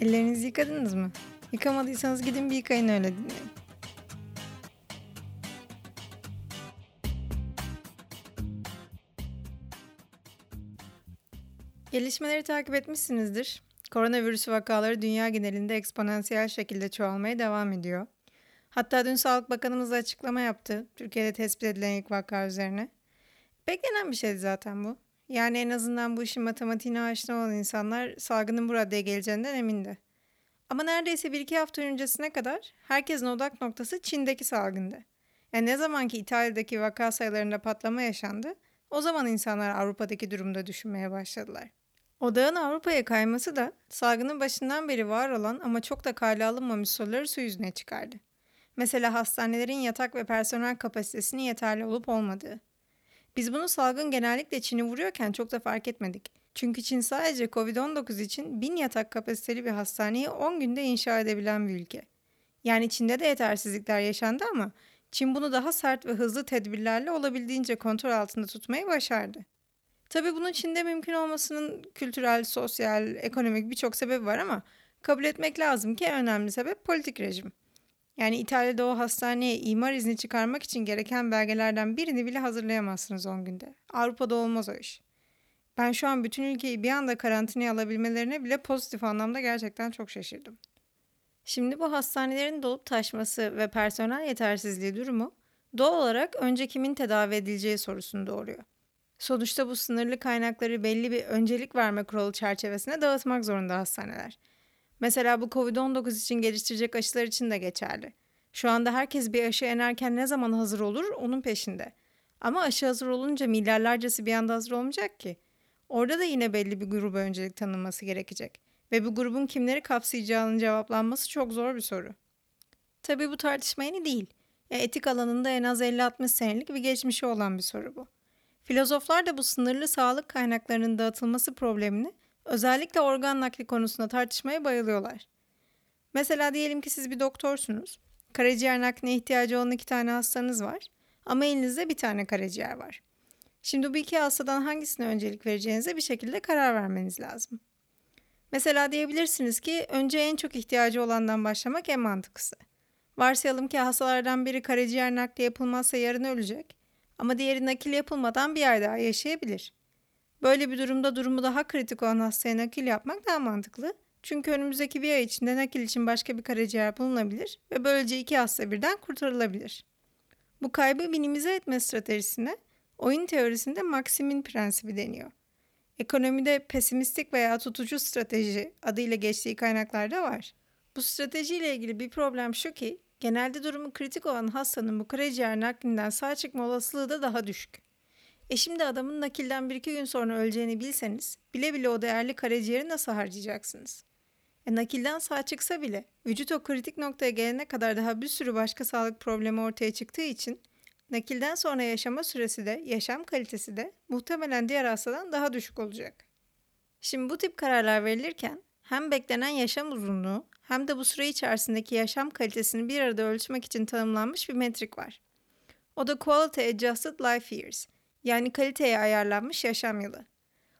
Ellerinizi yıkadınız mı? Yıkamadıysanız gidin bir yıkayın öyle dinleyin. Gelişmeleri takip etmişsinizdir. Koronavirüs vakaları dünya genelinde eksponansiyel şekilde çoğalmaya devam ediyor. Hatta dün Sağlık Bakanımız açıklama yaptı Türkiye'de tespit edilen ilk vaka üzerine. Beklenen bir şeydi zaten bu. Yani en azından bu işin matematiğine aşina olan insanlar salgının bu raddeye geleceğinden emindi. Ama neredeyse bir iki hafta öncesine kadar herkesin odak noktası Çin'deki salgındı. Yani ne zamanki İtalya'daki vaka sayılarında patlama yaşandı, o zaman insanlar Avrupa'daki durumda düşünmeye başladılar. Odağın Avrupa'ya kayması da salgının başından beri var olan ama çok da kale alınmamış soruları su yüzüne çıkardı. Mesela hastanelerin yatak ve personel kapasitesinin yeterli olup olmadığı. Biz bunu salgın genellikle Çin'i vuruyorken çok da fark etmedik. Çünkü Çin sadece Covid-19 için 1000 yatak kapasiteli bir hastaneyi 10 günde inşa edebilen bir ülke. Yani Çin'de de yetersizlikler yaşandı ama Çin bunu daha sert ve hızlı tedbirlerle olabildiğince kontrol altında tutmayı başardı. Tabii bunun Çin'de mümkün olmasının kültürel, sosyal, ekonomik birçok sebebi var ama kabul etmek lazım ki en önemli sebep politik rejim. Yani İtalya'da o hastaneye imar izni çıkarmak için gereken belgelerden birini bile hazırlayamazsınız 10 günde. Avrupa'da olmaz o iş. Ben şu an bütün ülkeyi bir anda karantinaya alabilmelerine bile pozitif anlamda gerçekten çok şaşırdım. Şimdi bu hastanelerin dolup taşması ve personel yetersizliği durumu doğal olarak önce kimin tedavi edileceği sorusunu doğuruyor. Sonuçta bu sınırlı kaynakları belli bir öncelik verme kuralı çerçevesine dağıtmak zorunda hastaneler. Mesela bu Covid-19 için geliştirecek aşılar için de geçerli. Şu anda herkes bir aşı enerken ne zaman hazır olur onun peşinde. Ama aşı hazır olunca milyarlarcası bir anda hazır olmayacak ki. Orada da yine belli bir gruba öncelik tanınması gerekecek. Ve bu grubun kimleri kapsayacağının cevaplanması çok zor bir soru. Tabii bu tartışma yeni değil. Ya etik alanında en az 50-60 senelik bir geçmişi olan bir soru bu. Filozoflar da bu sınırlı sağlık kaynaklarının dağıtılması problemini özellikle organ nakli konusunda tartışmaya bayılıyorlar. Mesela diyelim ki siz bir doktorsunuz. Karaciğer nakline ihtiyacı olan iki tane hastanız var ama elinizde bir tane karaciğer var. Şimdi bu iki hastadan hangisine öncelik vereceğinize bir şekilde karar vermeniz lazım. Mesela diyebilirsiniz ki önce en çok ihtiyacı olandan başlamak en mantıklısı. Varsayalım ki hastalardan biri karaciğer nakli yapılmazsa yarın ölecek ama diğeri nakil yapılmadan bir ay daha yaşayabilir. Böyle bir durumda durumu daha kritik olan hastaya nakil yapmak daha mantıklı. Çünkü önümüzdeki bir ay içinde nakil için başka bir karaciğer bulunabilir ve böylece iki hasta birden kurtarılabilir. Bu kaybı minimize etme stratejisine oyun teorisinde Maxim'in prensibi deniyor. Ekonomide pesimistik veya tutucu strateji adıyla geçtiği kaynaklarda var. Bu stratejiyle ilgili bir problem şu ki genelde durumu kritik olan hastanın bu karaciğer naklinden sağ çıkma olasılığı da daha düşük. E şimdi adamın nakilden bir iki gün sonra öleceğini bilseniz bile bile o değerli karaciğeri nasıl harcayacaksınız? E nakilden sağ çıksa bile vücut o kritik noktaya gelene kadar daha bir sürü başka sağlık problemi ortaya çıktığı için nakilden sonra yaşama süresi de yaşam kalitesi de muhtemelen diğer hastadan daha düşük olacak. Şimdi bu tip kararlar verilirken hem beklenen yaşam uzunluğu hem de bu süre içerisindeki yaşam kalitesini bir arada ölçmek için tanımlanmış bir metrik var. O da Quality Adjusted Life Years yani kaliteye ayarlanmış yaşam yılı.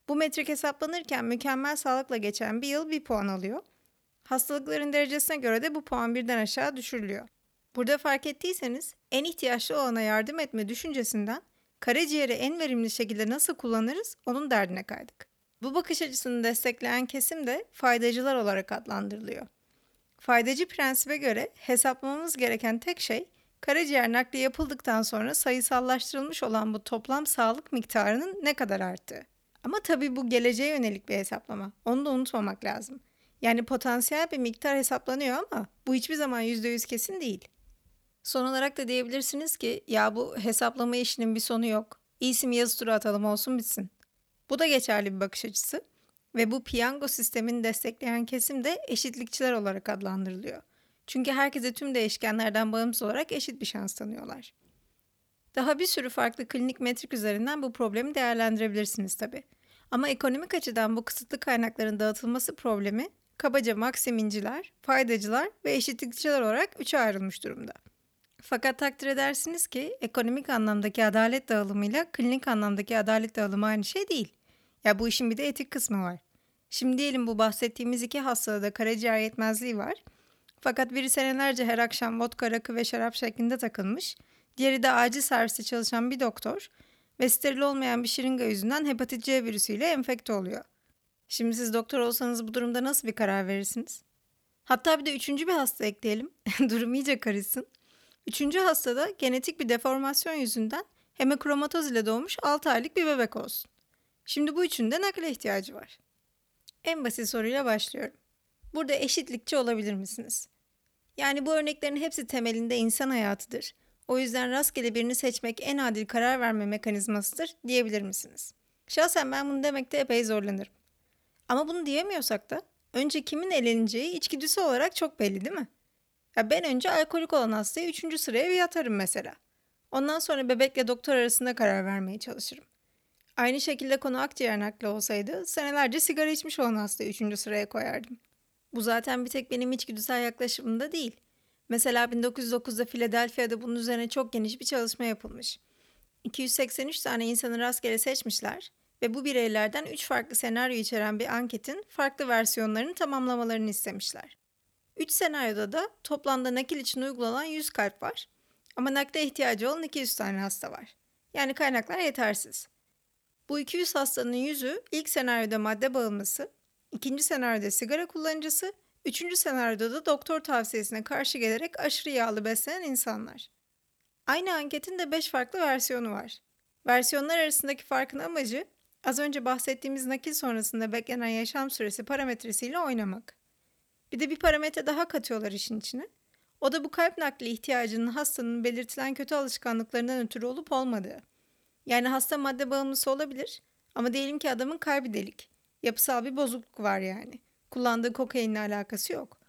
Bu metrik hesaplanırken mükemmel sağlıkla geçen bir yıl bir puan alıyor. Hastalıkların derecesine göre de bu puan birden aşağı düşürülüyor. Burada fark ettiyseniz en ihtiyaçlı olana yardım etme düşüncesinden karaciğeri en verimli şekilde nasıl kullanırız onun derdine kaydık. Bu bakış açısını destekleyen kesim de faydacılar olarak adlandırılıyor. Faydacı prensibe göre hesaplamamız gereken tek şey karaciğer nakli yapıldıktan sonra sayısallaştırılmış olan bu toplam sağlık miktarının ne kadar arttığı. Ama tabii bu geleceğe yönelik bir hesaplama. Onu da unutmamak lazım. Yani potansiyel bir miktar hesaplanıyor ama bu hiçbir zaman %100 kesin değil. Son olarak da diyebilirsiniz ki ya bu hesaplama işinin bir sonu yok. İyisi mi yazı tura atalım olsun bitsin. Bu da geçerli bir bakış açısı ve bu piyango sistemini destekleyen kesim de eşitlikçiler olarak adlandırılıyor. Çünkü herkese tüm değişkenlerden bağımsız olarak eşit bir şans tanıyorlar. Daha bir sürü farklı klinik metrik üzerinden bu problemi değerlendirebilirsiniz tabi. Ama ekonomik açıdan bu kısıtlı kaynakların dağıtılması problemi kabaca maksiminciler, faydacılar ve eşitlikçiler olarak üçe ayrılmış durumda. Fakat takdir edersiniz ki ekonomik anlamdaki adalet dağılımıyla klinik anlamdaki adalet dağılımı aynı şey değil. Ya bu işin bir de etik kısmı var. Şimdi diyelim bu bahsettiğimiz iki hastada da karaciğer yetmezliği var. Fakat biri senelerce her akşam vodka, rakı ve şarap şeklinde takılmış. Diğeri de acil serviste çalışan bir doktor ve steril olmayan bir şırınga yüzünden hepatit C virüsüyle enfekte oluyor. Şimdi siz doktor olsanız bu durumda nasıl bir karar verirsiniz? Hatta bir de üçüncü bir hasta ekleyelim. Durum iyice karışsın. Üçüncü hastada genetik bir deformasyon yüzünden hemokromatoz ile doğmuş 6 aylık bir bebek olsun. Şimdi bu üçünde nakle ihtiyacı var. En basit soruyla başlıyorum. Burada eşitlikçi olabilir misiniz? Yani bu örneklerin hepsi temelinde insan hayatıdır. O yüzden rastgele birini seçmek en adil karar verme mekanizmasıdır diyebilir misiniz? Şahsen ben bunu demekte epey zorlanırım. Ama bunu diyemiyorsak da önce kimin eleneceği içgüdüsü olarak çok belli değil mi? Ya ben önce alkolik olan hastayı üçüncü sıraya bir yatarım mesela. Ondan sonra bebekle doktor arasında karar vermeye çalışırım. Aynı şekilde konu akciğer nakli olsaydı senelerce sigara içmiş olan hastayı üçüncü sıraya koyardım. Bu zaten bir tek benim içgüdüsel yaklaşımımda değil. Mesela 1909'da Philadelphia'da bunun üzerine çok geniş bir çalışma yapılmış. 283 tane insanı rastgele seçmişler ve bu bireylerden 3 farklı senaryo içeren bir anketin farklı versiyonlarını tamamlamalarını istemişler. 3 senaryoda da toplamda nakil için uygulanan 100 kalp var ama nakle ihtiyacı olan 200 tane hasta var. Yani kaynaklar yetersiz. Bu 200 hastanın yüzü ilk senaryoda madde bağımlısı, ikinci senaryoda sigara kullanıcısı, üçüncü senaryoda da doktor tavsiyesine karşı gelerek aşırı yağlı beslenen insanlar. Aynı anketin de 5 farklı versiyonu var. Versiyonlar arasındaki farkın amacı az önce bahsettiğimiz nakil sonrasında beklenen yaşam süresi parametresiyle oynamak. Bir de bir parametre daha katıyorlar işin içine. O da bu kalp nakli ihtiyacının hastanın belirtilen kötü alışkanlıklarından ötürü olup olmadığı. Yani hasta madde bağımlısı olabilir ama diyelim ki adamın kalbi delik. Yapısal bir bozukluk var yani. Kullandığı kokainle alakası yok.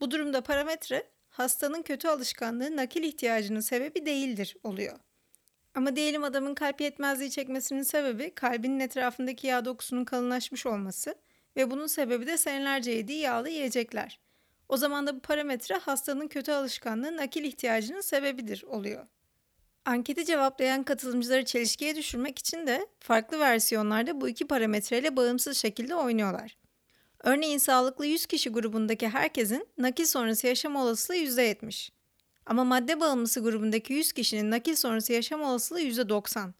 Bu durumda parametre hastanın kötü alışkanlığı nakil ihtiyacının sebebi değildir oluyor. Ama diyelim adamın kalp yetmezliği çekmesinin sebebi kalbinin etrafındaki yağ dokusunun kalınlaşmış olması ve bunun sebebi de senelerce yediği yağlı yiyecekler. O zaman da bu parametre hastanın kötü alışkanlığı nakil ihtiyacının sebebidir oluyor. Anketi cevaplayan katılımcıları çelişkiye düşürmek için de farklı versiyonlarda bu iki parametreyle bağımsız şekilde oynuyorlar. Örneğin sağlıklı 100 kişi grubundaki herkesin nakil sonrası yaşam olasılığı %70. Ama madde bağımlısı grubundaki 100 kişinin nakil sonrası yaşam olasılığı %90.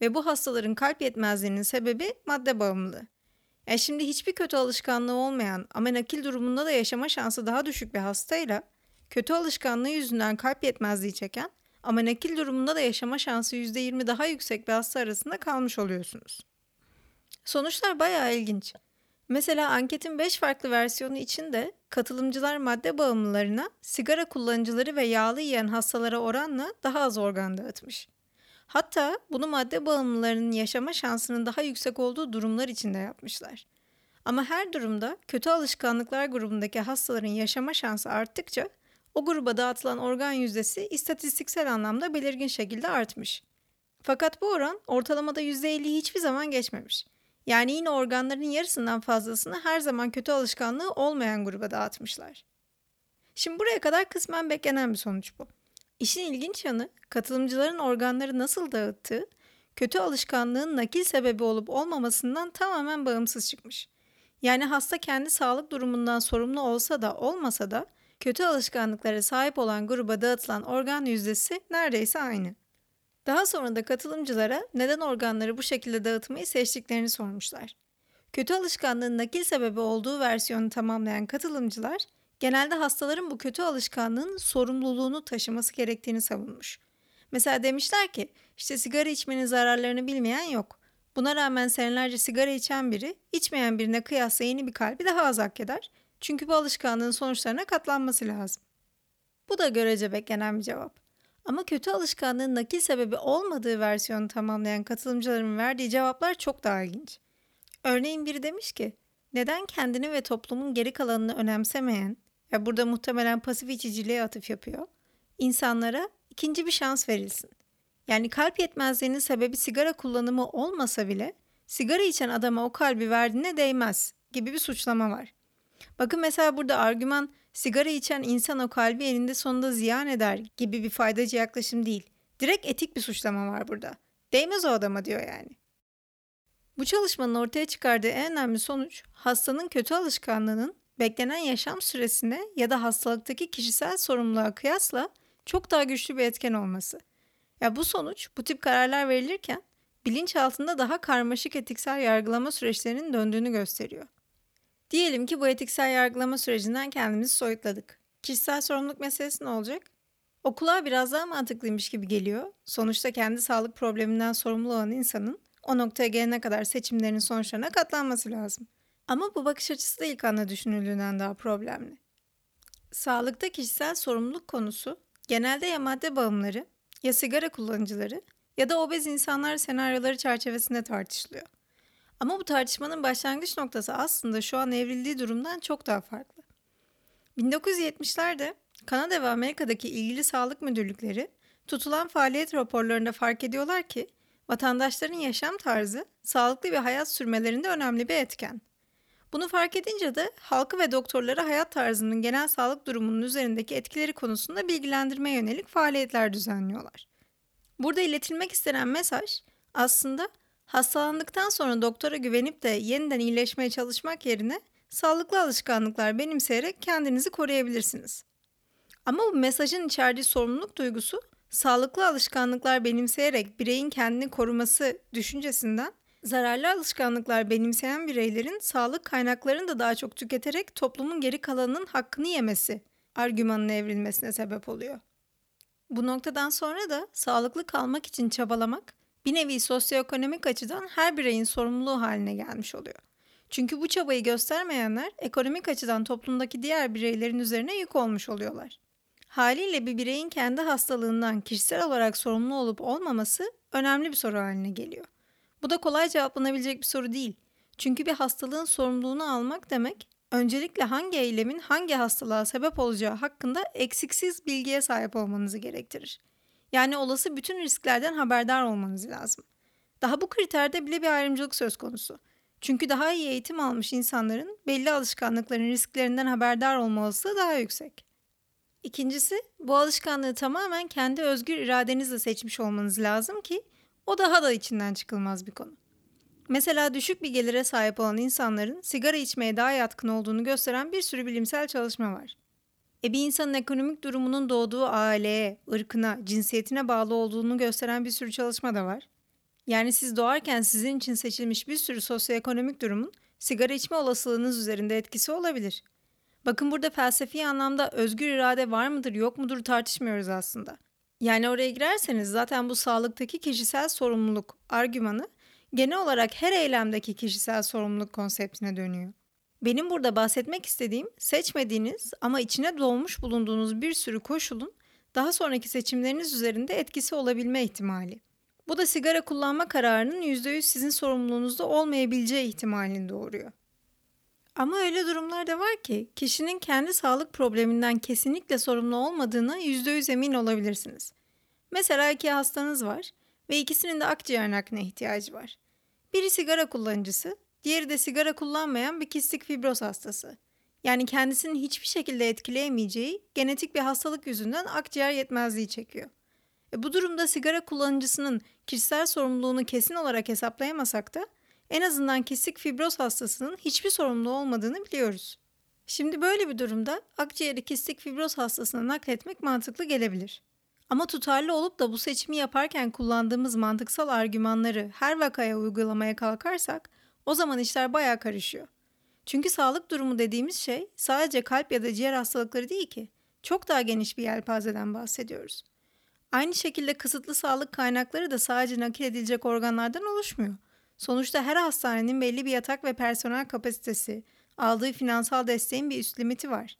Ve bu hastaların kalp yetmezliğinin sebebi madde bağımlılığı. Yani şimdi hiçbir kötü alışkanlığı olmayan ama nakil durumunda da yaşama şansı daha düşük bir hastayla kötü alışkanlığı yüzünden kalp yetmezliği çeken ama nakil durumunda da yaşama şansı %20 daha yüksek bir hasta arasında kalmış oluyorsunuz. Sonuçlar bayağı ilginç. Mesela anketin 5 farklı versiyonu içinde katılımcılar madde bağımlılarına sigara kullanıcıları ve yağlı yiyen hastalara oranla daha az organ dağıtmış. Hatta bunu madde bağımlılarının yaşama şansının daha yüksek olduğu durumlar içinde yapmışlar. Ama her durumda kötü alışkanlıklar grubundaki hastaların yaşama şansı arttıkça o gruba dağıtılan organ yüzdesi istatistiksel anlamda belirgin şekilde artmış. Fakat bu oran ortalamada %50'yi hiçbir zaman geçmemiş. Yani yine organların yarısından fazlasını her zaman kötü alışkanlığı olmayan gruba dağıtmışlar. Şimdi buraya kadar kısmen beklenen bir sonuç bu. İşin ilginç yanı katılımcıların organları nasıl dağıttığı, kötü alışkanlığın nakil sebebi olup olmamasından tamamen bağımsız çıkmış. Yani hasta kendi sağlık durumundan sorumlu olsa da olmasa da kötü alışkanlıklara sahip olan gruba dağıtılan organ yüzdesi neredeyse aynı. Daha sonra da katılımcılara neden organları bu şekilde dağıtmayı seçtiklerini sormuşlar. Kötü alışkanlığın nakil sebebi olduğu versiyonu tamamlayan katılımcılar genelde hastaların bu kötü alışkanlığın sorumluluğunu taşıması gerektiğini savunmuş. Mesela demişler ki işte sigara içmenin zararlarını bilmeyen yok. Buna rağmen senelerce sigara içen biri içmeyen birine kıyasla yeni bir kalbi daha az hak eder çünkü bu alışkanlığın sonuçlarına katlanması lazım. Bu da görece beklenen bir cevap. Ama kötü alışkanlığın nakil sebebi olmadığı versiyonu tamamlayan katılımcıların verdiği cevaplar çok daha ilginç. Örneğin biri demiş ki, neden kendini ve toplumun geri kalanını önemsemeyen, ve burada muhtemelen pasif içiciliğe atıf yapıyor, insanlara ikinci bir şans verilsin. Yani kalp yetmezliğinin sebebi sigara kullanımı olmasa bile sigara içen adama o kalbi verdiğine değmez gibi bir suçlama var. Bakın mesela burada argüman sigara içen insan o kalbi elinde sonunda ziyan eder gibi bir faydacı yaklaşım değil. Direkt etik bir suçlama var burada. Değmez o adama diyor yani. Bu çalışmanın ortaya çıkardığı en önemli sonuç hastanın kötü alışkanlığının beklenen yaşam süresine ya da hastalıktaki kişisel sorumluluğa kıyasla çok daha güçlü bir etken olması. Ya bu sonuç bu tip kararlar verilirken bilinç altında daha karmaşık etiksel yargılama süreçlerinin döndüğünü gösteriyor. Diyelim ki bu etiksel yargılama sürecinden kendimizi soyutladık. Kişisel sorumluluk meselesi ne olacak? Okula biraz daha mantıklıymış gibi geliyor. Sonuçta kendi sağlık probleminden sorumlu olan insanın o noktaya gelene kadar seçimlerinin sonuçlarına katlanması lazım. Ama bu bakış açısı da ilk anda düşünüldüğünden daha problemli. Sağlıkta kişisel sorumluluk konusu genelde ya madde bağımları, ya sigara kullanıcıları ya da obez insanlar senaryoları çerçevesinde tartışılıyor. Ama bu tartışmanın başlangıç noktası aslında şu an evrildiği durumdan çok daha farklı. 1970'lerde Kanada ve Amerika'daki ilgili sağlık müdürlükleri tutulan faaliyet raporlarında fark ediyorlar ki vatandaşların yaşam tarzı sağlıklı bir hayat sürmelerinde önemli bir etken. Bunu fark edince de halkı ve doktorları hayat tarzının genel sağlık durumunun üzerindeki etkileri konusunda bilgilendirme yönelik faaliyetler düzenliyorlar. Burada iletilmek istenen mesaj aslında hastalandıktan sonra doktora güvenip de yeniden iyileşmeye çalışmak yerine sağlıklı alışkanlıklar benimseyerek kendinizi koruyabilirsiniz. Ama bu mesajın içerdiği sorumluluk duygusu sağlıklı alışkanlıklar benimseyerek bireyin kendini koruması düşüncesinden zararlı alışkanlıklar benimseyen bireylerin sağlık kaynaklarını da daha çok tüketerek toplumun geri kalanının hakkını yemesi argümanın evrilmesine sebep oluyor. Bu noktadan sonra da sağlıklı kalmak için çabalamak bir nevi sosyoekonomik açıdan her bireyin sorumluluğu haline gelmiş oluyor. Çünkü bu çabayı göstermeyenler ekonomik açıdan toplumdaki diğer bireylerin üzerine yük olmuş oluyorlar. Haliyle bir bireyin kendi hastalığından kişisel olarak sorumlu olup olmaması önemli bir soru haline geliyor. Bu da kolay cevaplanabilecek bir soru değil. Çünkü bir hastalığın sorumluluğunu almak demek, öncelikle hangi eylemin hangi hastalığa sebep olacağı hakkında eksiksiz bilgiye sahip olmanızı gerektirir. Yani olası bütün risklerden haberdar olmanız lazım. Daha bu kriterde bile bir ayrımcılık söz konusu. Çünkü daha iyi eğitim almış insanların belli alışkanlıkların risklerinden haberdar olma olasılığı daha yüksek. İkincisi, bu alışkanlığı tamamen kendi özgür iradenizle seçmiş olmanız lazım ki o daha da içinden çıkılmaz bir konu. Mesela düşük bir gelire sahip olan insanların sigara içmeye daha yatkın olduğunu gösteren bir sürü bilimsel çalışma var. E bir insanın ekonomik durumunun doğduğu aileye, ırkına, cinsiyetine bağlı olduğunu gösteren bir sürü çalışma da var. Yani siz doğarken sizin için seçilmiş bir sürü sosyoekonomik durumun sigara içme olasılığınız üzerinde etkisi olabilir. Bakın burada felsefi anlamda özgür irade var mıdır yok mudur tartışmıyoruz aslında. Yani oraya girerseniz zaten bu sağlıktaki kişisel sorumluluk argümanı genel olarak her eylemdeki kişisel sorumluluk konseptine dönüyor. Benim burada bahsetmek istediğim seçmediğiniz ama içine doğmuş bulunduğunuz bir sürü koşulun daha sonraki seçimleriniz üzerinde etkisi olabilme ihtimali. Bu da sigara kullanma kararının %100 sizin sorumluluğunuzda olmayabileceği ihtimalini doğuruyor. Ama öyle durumlar da var ki kişinin kendi sağlık probleminden kesinlikle sorumlu olmadığına %100 emin olabilirsiniz. Mesela iki hastanız var ve ikisinin de akciğer nakline ihtiyacı var. Biri sigara kullanıcısı, diğeri de sigara kullanmayan bir kistik fibroz hastası. Yani kendisinin hiçbir şekilde etkileyemeyeceği genetik bir hastalık yüzünden akciğer yetmezliği çekiyor. E bu durumda sigara kullanıcısının kişisel sorumluluğunu kesin olarak hesaplayamasak da en azından kistik fibroz hastasının hiçbir sorumlu olmadığını biliyoruz. Şimdi böyle bir durumda akciğeri kistik fibroz hastasına nakletmek mantıklı gelebilir. Ama tutarlı olup da bu seçimi yaparken kullandığımız mantıksal argümanları her vakaya uygulamaya kalkarsak o zaman işler baya karışıyor. Çünkü sağlık durumu dediğimiz şey sadece kalp ya da ciğer hastalıkları değil ki. Çok daha geniş bir yelpazeden bahsediyoruz. Aynı şekilde kısıtlı sağlık kaynakları da sadece nakil edilecek organlardan oluşmuyor. Sonuçta her hastanenin belli bir yatak ve personel kapasitesi, aldığı finansal desteğin bir üst limiti var.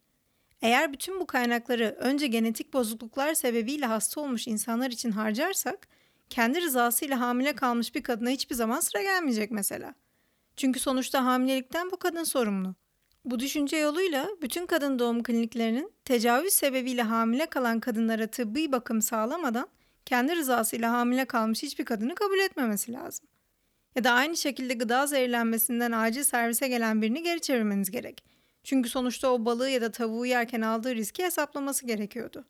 Eğer bütün bu kaynakları önce genetik bozukluklar sebebiyle hasta olmuş insanlar için harcarsak, kendi rızasıyla hamile kalmış bir kadına hiçbir zaman sıra gelmeyecek mesela. Çünkü sonuçta hamilelikten bu kadın sorumlu. Bu düşünce yoluyla bütün kadın doğum kliniklerinin tecavüz sebebiyle hamile kalan kadınlara tıbbi bakım sağlamadan kendi rızasıyla hamile kalmış hiçbir kadını kabul etmemesi lazım. Ya da aynı şekilde gıda zehirlenmesinden acil servise gelen birini geri çevirmeniz gerek. Çünkü sonuçta o balığı ya da tavuğu yerken aldığı riski hesaplaması gerekiyordu.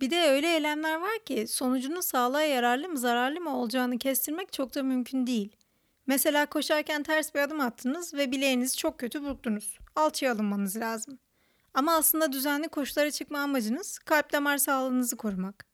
Bir de öyle eylemler var ki sonucunun sağlığa yararlı mı zararlı mı olacağını kestirmek çok da mümkün değil. Mesela koşarken ters bir adım attınız ve bileğinizi çok kötü burktunuz. Alçıya alınmanız lazım. Ama aslında düzenli koşulara çıkma amacınız kalp damar sağlığınızı korumak.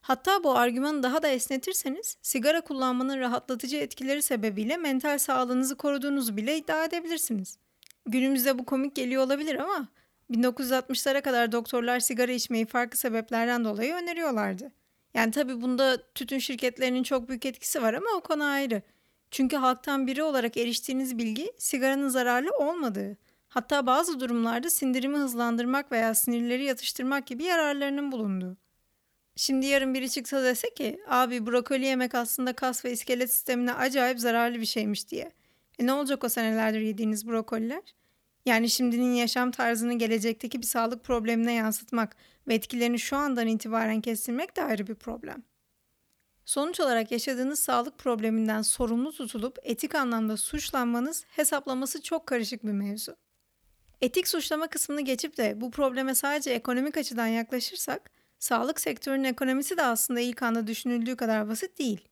Hatta bu argümanı daha da esnetirseniz sigara kullanmanın rahatlatıcı etkileri sebebiyle mental sağlığınızı koruduğunuzu bile iddia edebilirsiniz. Günümüzde bu komik geliyor olabilir ama 1960'lara kadar doktorlar sigara içmeyi farklı sebeplerden dolayı öneriyorlardı. Yani tabii bunda tütün şirketlerinin çok büyük etkisi var ama o konu ayrı. Çünkü halktan biri olarak eriştiğiniz bilgi sigaranın zararlı olmadığı, hatta bazı durumlarda sindirimi hızlandırmak veya sinirleri yatıştırmak gibi yararlarının bulunduğu. Şimdi yarın biri çıksa dese ki abi brokoli yemek aslında kas ve iskelet sistemine acayip zararlı bir şeymiş diye. E ne olacak o senelerdir yediğiniz brokoliler? Yani şimdinin yaşam tarzını gelecekteki bir sağlık problemine yansıtmak ve etkilerini şu andan itibaren kestirmek de ayrı bir problem. Sonuç olarak yaşadığınız sağlık probleminden sorumlu tutulup etik anlamda suçlanmanız hesaplaması çok karışık bir mevzu. Etik suçlama kısmını geçip de bu probleme sadece ekonomik açıdan yaklaşırsak, sağlık sektörünün ekonomisi de aslında ilk anda düşünüldüğü kadar basit değil.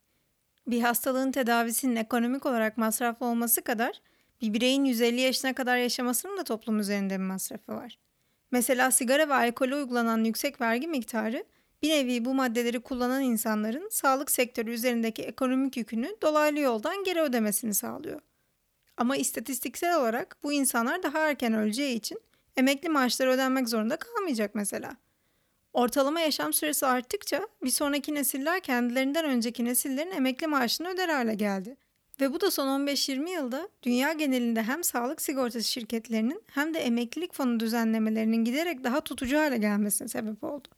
Bir hastalığın tedavisinin ekonomik olarak masraflı olması kadar bir bireyin 150 yaşına kadar yaşamasının da toplum üzerinde bir masrafı var. Mesela sigara ve alkole uygulanan yüksek vergi miktarı bir nevi bu maddeleri kullanan insanların sağlık sektörü üzerindeki ekonomik yükünü dolaylı yoldan geri ödemesini sağlıyor. Ama istatistiksel olarak bu insanlar daha erken öleceği için emekli maaşları ödenmek zorunda kalmayacak mesela. Ortalama yaşam süresi arttıkça bir sonraki nesiller kendilerinden önceki nesillerin emekli maaşını öder hale geldi. Ve bu da son 15-20 yılda dünya genelinde hem sağlık sigortası şirketlerinin hem de emeklilik fonu düzenlemelerinin giderek daha tutucu hale gelmesine sebep oldu.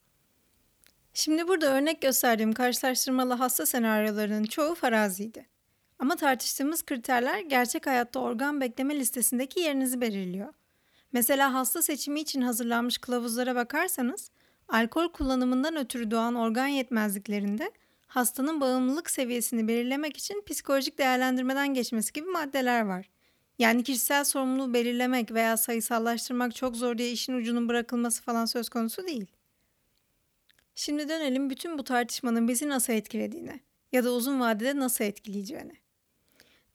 Şimdi burada örnek gösterdiğim karşılaştırmalı hasta senaryolarının çoğu faraziydi. Ama tartıştığımız kriterler gerçek hayatta organ bekleme listesindeki yerinizi belirliyor. Mesela hasta seçimi için hazırlanmış kılavuzlara bakarsanız, alkol kullanımından ötürü doğan organ yetmezliklerinde hastanın bağımlılık seviyesini belirlemek için psikolojik değerlendirmeden geçmesi gibi maddeler var. Yani kişisel sorumluluğu belirlemek veya sayısallaştırmak çok zor diye işin ucunun bırakılması falan söz konusu değil. Şimdi dönelim bütün bu tartışmanın bizi nasıl etkilediğine ya da uzun vadede nasıl etkileyeceğine.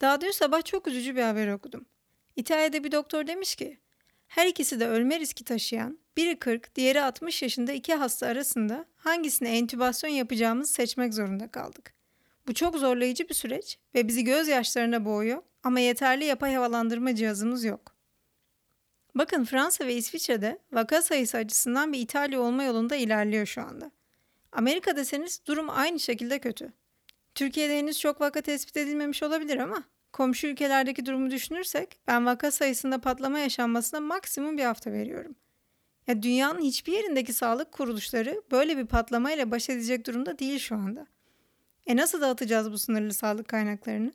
Daha dün sabah çok üzücü bir haber okudum. İtalya'da bir doktor demiş ki, her ikisi de ölme riski taşıyan, biri 40, diğeri 60 yaşında iki hasta arasında hangisine entübasyon yapacağımızı seçmek zorunda kaldık. Bu çok zorlayıcı bir süreç ve bizi gözyaşlarına boğuyor ama yeterli yapay havalandırma cihazımız yok. Bakın Fransa ve İsviçre'de vaka sayısı açısından bir İtalya olma yolunda ilerliyor şu anda. Amerika deseniz durum aynı şekilde kötü. Türkiye'de henüz çok vaka tespit edilmemiş olabilir ama komşu ülkelerdeki durumu düşünürsek ben vaka sayısında patlama yaşanmasına maksimum bir hafta veriyorum. Ya dünyanın hiçbir yerindeki sağlık kuruluşları böyle bir patlamayla baş edecek durumda değil şu anda. E nasıl dağıtacağız bu sınırlı sağlık kaynaklarını?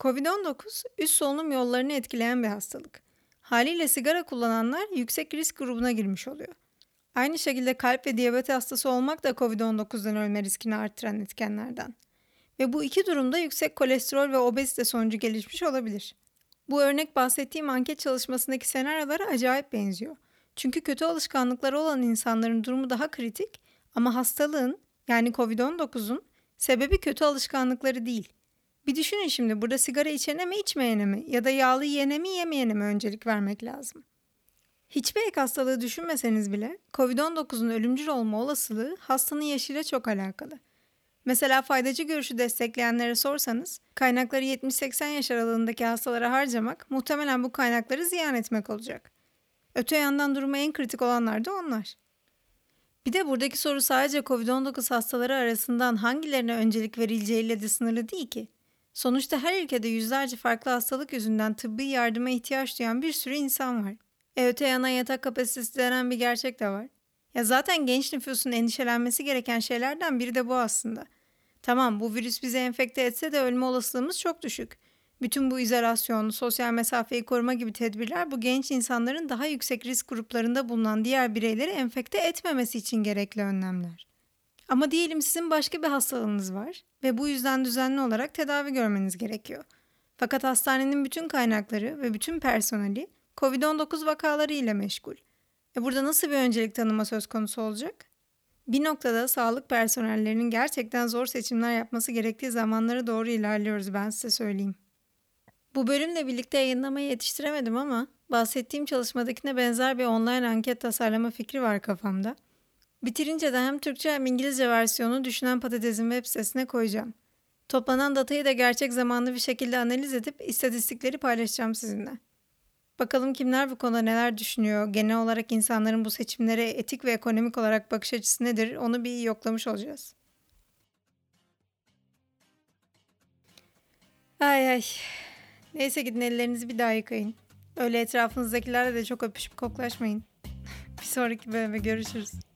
Covid-19 üst solunum yollarını etkileyen bir hastalık. Haliyle sigara kullananlar yüksek risk grubuna girmiş oluyor. Aynı şekilde kalp ve diyabet hastası olmak da COVID-19'dan ölme riskini arttıran etkenlerden. Ve bu iki durumda yüksek kolesterol ve obezite sonucu gelişmiş olabilir. Bu örnek bahsettiğim anket çalışmasındaki senaryolara acayip benziyor. Çünkü kötü alışkanlıkları olan insanların durumu daha kritik ama hastalığın yani COVID-19'un sebebi kötü alışkanlıkları değil. Bir düşünün şimdi burada sigara içene mi içmeyene mi ya da yağlı yiyene mi yemeyene mi öncelik vermek lazım. Hiçbir ek hastalığı düşünmeseniz bile COVID-19'un ölümcül olma olasılığı hastanın yaşıyla çok alakalı. Mesela faydacı görüşü destekleyenlere sorsanız kaynakları 70-80 yaş aralığındaki hastalara harcamak muhtemelen bu kaynakları ziyan etmek olacak. Öte yandan durumu en kritik olanlar da onlar. Bir de buradaki soru sadece COVID-19 hastaları arasından hangilerine öncelik verileceğiyle de sınırlı değil ki. Sonuçta her ülkede yüzlerce farklı hastalık yüzünden tıbbi yardıma ihtiyaç duyan bir sürü insan var. E öte yana yatak kapasitesi denen bir gerçek de var. Ya zaten genç nüfusun endişelenmesi gereken şeylerden biri de bu aslında. Tamam bu virüs bizi enfekte etse de ölme olasılığımız çok düşük. Bütün bu izolasyon, sosyal mesafeyi koruma gibi tedbirler bu genç insanların daha yüksek risk gruplarında bulunan diğer bireyleri enfekte etmemesi için gerekli önlemler. Ama diyelim sizin başka bir hastalığınız var ve bu yüzden düzenli olarak tedavi görmeniz gerekiyor. Fakat hastanenin bütün kaynakları ve bütün personeli COVID-19 vakaları ile meşgul. E burada nasıl bir öncelik tanıma söz konusu olacak? Bir noktada sağlık personellerinin gerçekten zor seçimler yapması gerektiği zamanlara doğru ilerliyoruz ben size söyleyeyim. Bu bölümle birlikte yayınlamayı yetiştiremedim ama bahsettiğim çalışmadakine benzer bir online anket tasarlama fikri var kafamda. Bitirince de hem Türkçe hem İngilizce versiyonu Düşünen Patates'in web sitesine koyacağım. Toplanan datayı da gerçek zamanlı bir şekilde analiz edip istatistikleri paylaşacağım sizinle. Bakalım kimler bu konuda neler düşünüyor, genel olarak insanların bu seçimlere etik ve ekonomik olarak bakış açısı nedir onu bir yoklamış olacağız. Ay ay. Neyse gidin ellerinizi bir daha yıkayın. Öyle etrafınızdakilerle de çok öpüşüp koklaşmayın. bir sonraki bölümde görüşürüz.